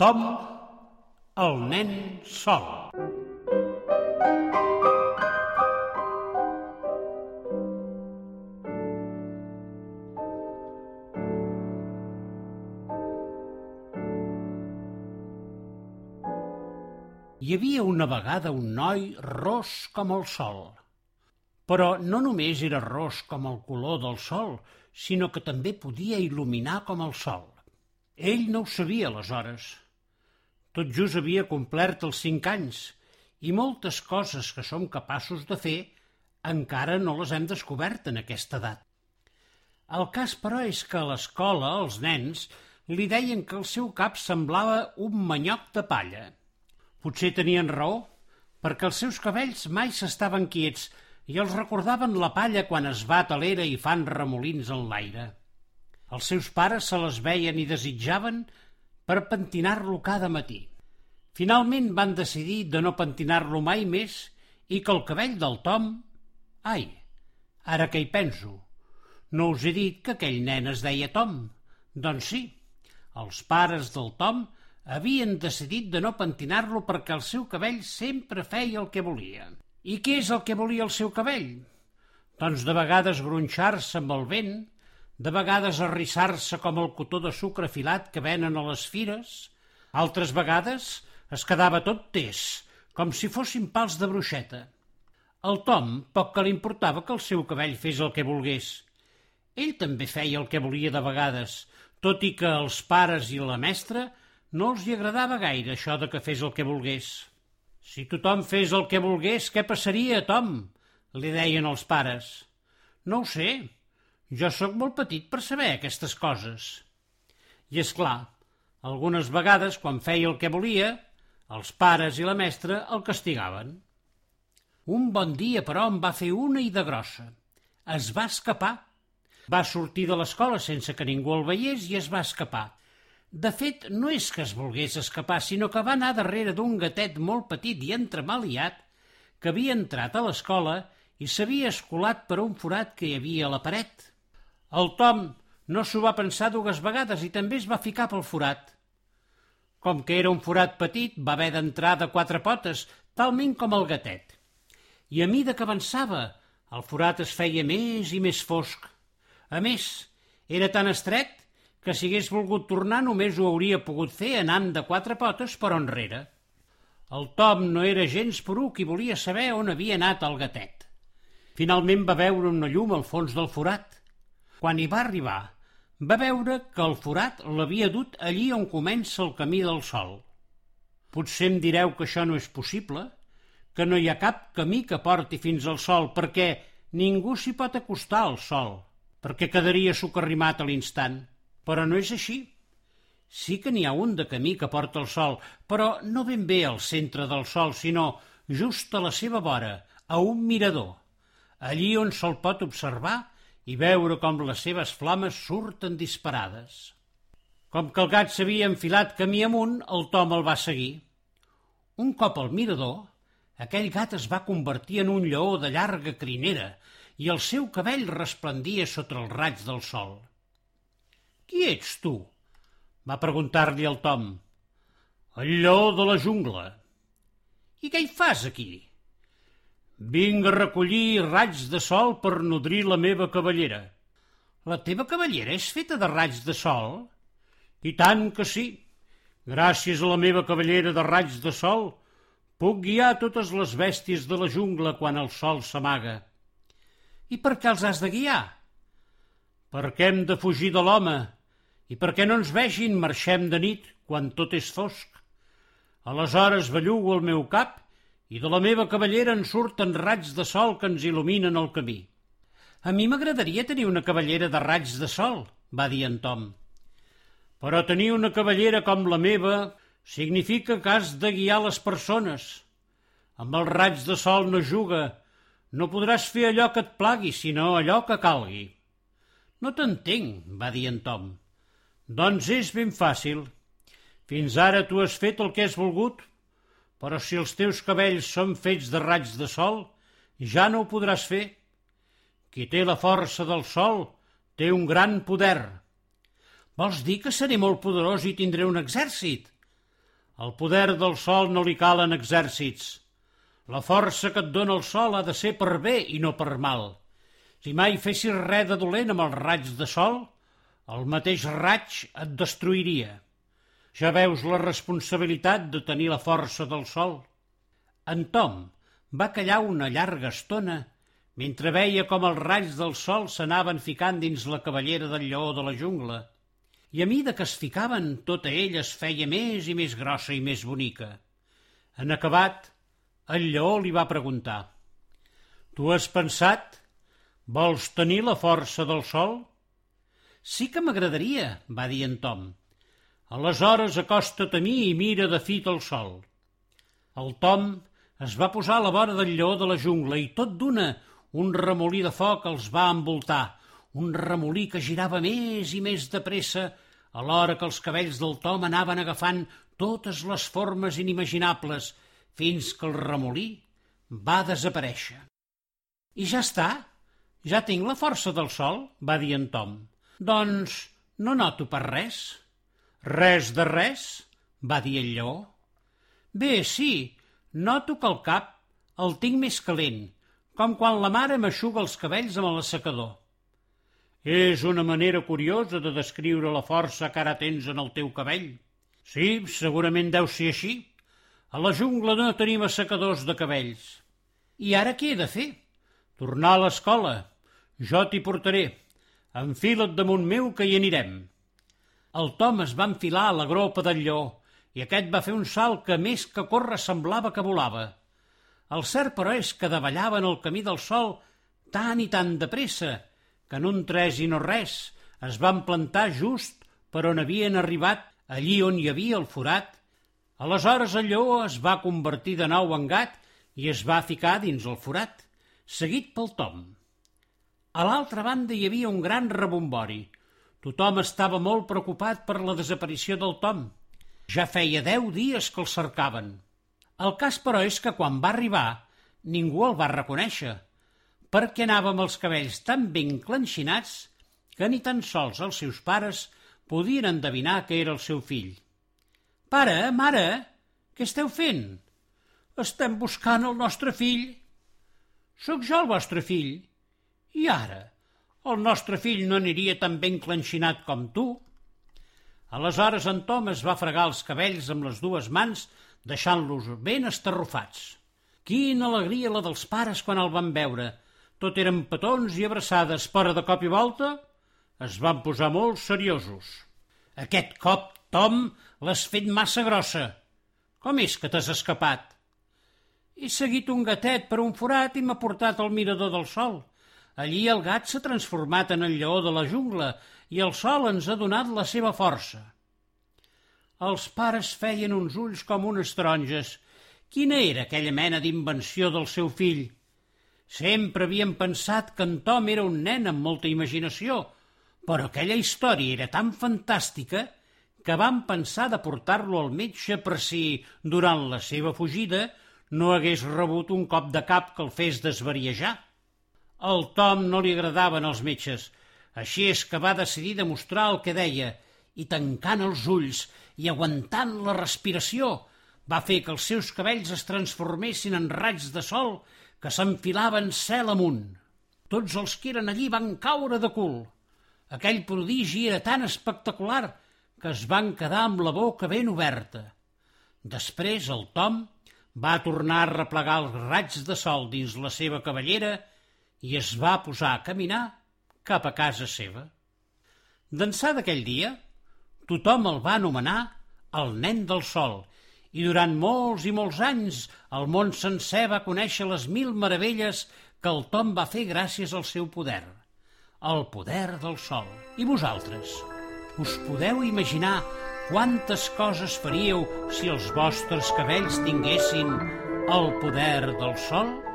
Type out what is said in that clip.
Tom, el nen sol. Hi havia una vegada un noi ros com el sol. Però no només era ros com el color del sol, sinó que també podia il·luminar com el sol. Ell no ho sabia aleshores. Tot just havia complert els cinc anys i moltes coses que som capaços de fer encara no les hem descobert en aquesta edat. El cas, però, és que a l'escola els nens li deien que el seu cap semblava un manyoc de palla – Potser tenien raó, perquè els seus cabells mai s'estaven quiets i els recordaven la palla quan es bat a l'era i fan remolins en l'aire. Els seus pares se les veien i desitjaven per pentinar-lo cada matí. Finalment van decidir de no pentinar-lo mai més i que el cabell del Tom... Ai, ara que hi penso, no us he dit que aquell nen es deia Tom? Doncs sí, els pares del Tom havien decidit de no pentinar-lo perquè el seu cabell sempre feia el que volia. I què és el que volia el seu cabell? Doncs de vegades gronxar-se amb el vent, de vegades arrissar-se com el cotó de sucre filat que venen a les fires, altres vegades es quedava tot tés, com si fossin pals de bruixeta. El Tom poc que li importava que el seu cabell fes el que volgués. Ell també feia el que volia de vegades, tot i que els pares i la mestra no els hi agradava gaire això de que fes el que volgués. Si tothom fes el que volgués, què passaria, Tom? li deien els pares. No ho sé. Jo sóc molt petit per saber aquestes coses. I és clar, algunes vegades, quan feia el que volia, els pares i la mestra el castigaven. Un bon dia, però, em va fer una i de grossa. Es va escapar. Va sortir de l'escola sense que ningú el veiés i es va escapar. De fet, no és que es volgués escapar, sinó que va anar darrere d'un gatet molt petit i entremaliat que havia entrat a l'escola i s'havia escolat per un forat que hi havia a la paret. El Tom no s'ho va pensar dues vegades i també es va ficar pel forat. Com que era un forat petit, va haver d'entrar de quatre potes, talment com el gatet. I a mida que avançava, el forat es feia més i més fosc. A més, era tan estret que si hagués volgut tornar només ho hauria pogut fer anant de quatre potes per enrere. El Tom no era gens poruc i volia saber on havia anat el gatet. Finalment va veure una llum al fons del forat. Quan hi va arribar, va veure que el forat l'havia dut allí on comença el camí del sol. Potser em direu que això no és possible, que no hi ha cap camí que porti fins al sol, perquè ningú s'hi pot acostar al sol, perquè quedaria socarrimat a l'instant. Però no és així. Sí que n'hi ha un de camí que porta el sol, però no ben bé al centre del sol, sinó just a la seva vora, a un mirador, allí on se'l pot observar i veure com les seves flames surten disparades. Com que el gat s'havia enfilat camí amunt, el Tom el va seguir. Un cop al mirador, aquell gat es va convertir en un lleó de llarga crinera i el seu cabell resplendia sota els raigs del sol. Qui ets tu? va preguntar-li el Tom. El lleó de la jungla. I què hi fas aquí? Vinc a recollir raigs de sol per nodrir la meva cavallera. La teva cavallera és feta de raigs de sol? I tant que sí. Gràcies a la meva cavallera de raigs de sol, puc guiar totes les bèsties de la jungla quan el sol s'amaga. I per què els has de guiar? Perquè hem de fugir de l'home i perquè no ens vegin, marxem de nit, quan tot és fosc. Aleshores bellugo el meu cap i de la meva cavallera en surten raigs de sol que ens il·luminen el camí. A mi m'agradaria tenir una cavallera de raigs de sol, va dir en Tom. Però tenir una cavallera com la meva significa que has de guiar les persones. Amb els raigs de sol no juga, no podràs fer allò que et plagui, sinó allò que calgui. No t'entenc, va dir en Tom. Doncs és ben fàcil. Fins ara tu has fet el que has volgut, però si els teus cabells són fets de raigs de sol, ja no ho podràs fer. Qui té la força del sol té un gran poder. Vols dir que seré molt poderós i tindré un exèrcit? El poder del sol no li calen exèrcits. La força que et dona el sol ha de ser per bé i no per mal. Si mai fessis res de dolent amb els raigs de sol, el mateix raig et destruiria. Ja veus la responsabilitat de tenir la força del sol. En Tom va callar una llarga estona mentre veia com els raigs del sol s'anaven ficant dins la cavallera del lleó de la jungla. I a mida que es ficaven, tota ella es feia més i més grossa i més bonica. En acabat, el lleó li va preguntar «Tu has pensat? Vols tenir la força del sol?» «Sí que m'agradaria», va dir en Tom. «Aleshores acosta't a mi i mira de fit el sol». El Tom es va posar a la vora del lleó de la jungla i tot d'una un remolí de foc els va envoltar, un remolí que girava més i més de pressa alhora que els cabells del Tom anaven agafant totes les formes inimaginables fins que el remolí va desaparèixer. I ja està, ja tinc la força del sol, va dir en Tom. Doncs no noto per res. Res de res, va dir el lleó. Bé, sí, noto que el cap el tinc més calent com quan la mare m'aixuga els cabells amb l'assecador. És una manera curiosa de descriure la força que ara tens en el teu cabell. Sí, segurament deu ser així. A la jungla no tenim assecadors de cabells. I ara què he de fer? Tornar a l'escola. Jo t'hi portaré. Enfila't damunt meu que hi anirem. El Tom es va enfilar a la gropa del lleó i aquest va fer un salt que més que córrer semblava que volava. El cert, però, és que davallaven el camí del sol tan i tan de pressa que en un tres i no res es van plantar just per on havien arribat, allí on hi havia el forat. Aleshores el lleó es va convertir de nou en gat i es va ficar dins el forat, seguit pel Tom. A l'altra banda hi havia un gran rebombori. Tothom estava molt preocupat per la desaparició del Tom. Ja feia deu dies que el cercaven. El cas, però, és que quan va arribar ningú el va reconèixer, perquè anava amb els cabells tan ben clenxinats que ni tan sols els seus pares podien endevinar que era el seu fill. «Pare, mare, què esteu fent?» «Estem buscant el nostre fill». «Sóc jo el vostre fill». «I ara? El nostre fill no aniria tan ben clenxinat com tu?» Aleshores en Tom es va fregar els cabells amb les dues mans deixant-los ben estarrufats. Quina alegria la dels pares quan el van veure. Tot eren petons i abraçades, però de cop i volta es van posar molt seriosos. Aquest cop, Tom, l'has fet massa grossa. Com és que t'has escapat? He seguit un gatet per un forat i m'ha portat al mirador del sol. Allí el gat s'ha transformat en el lleó de la jungla i el sol ens ha donat la seva força. Els pares feien uns ulls com unes taronges. Quina era aquella mena d'invenció del seu fill? Sempre havien pensat que en Tom era un nen amb molta imaginació, però aquella història era tan fantàstica que van pensar de portar-lo al metge per si, durant la seva fugida, no hagués rebut un cop de cap que el fes desvariejar. Al Tom no li agradaven els metges, així és que va decidir demostrar el que deia i tancant els ulls i aguantant la respiració va fer que els seus cabells es transformessin en raigs de sol que s'enfilaven cel amunt. Tots els que eren allí van caure de cul. Aquell prodigi era tan espectacular que es van quedar amb la boca ben oberta. Després el Tom va tornar a replegar els raigs de sol dins la seva cavallera i es va posar a caminar cap a casa seva. D'ençà d'aquell dia, tothom el va anomenar el nen del sol, i durant molts i molts anys el món sencer va conèixer les mil meravelles que el Tom va fer gràcies al seu poder, el poder del sol. I vosaltres, us podeu imaginar quantes coses faríeu si els vostres cabells tinguessin el poder del sol?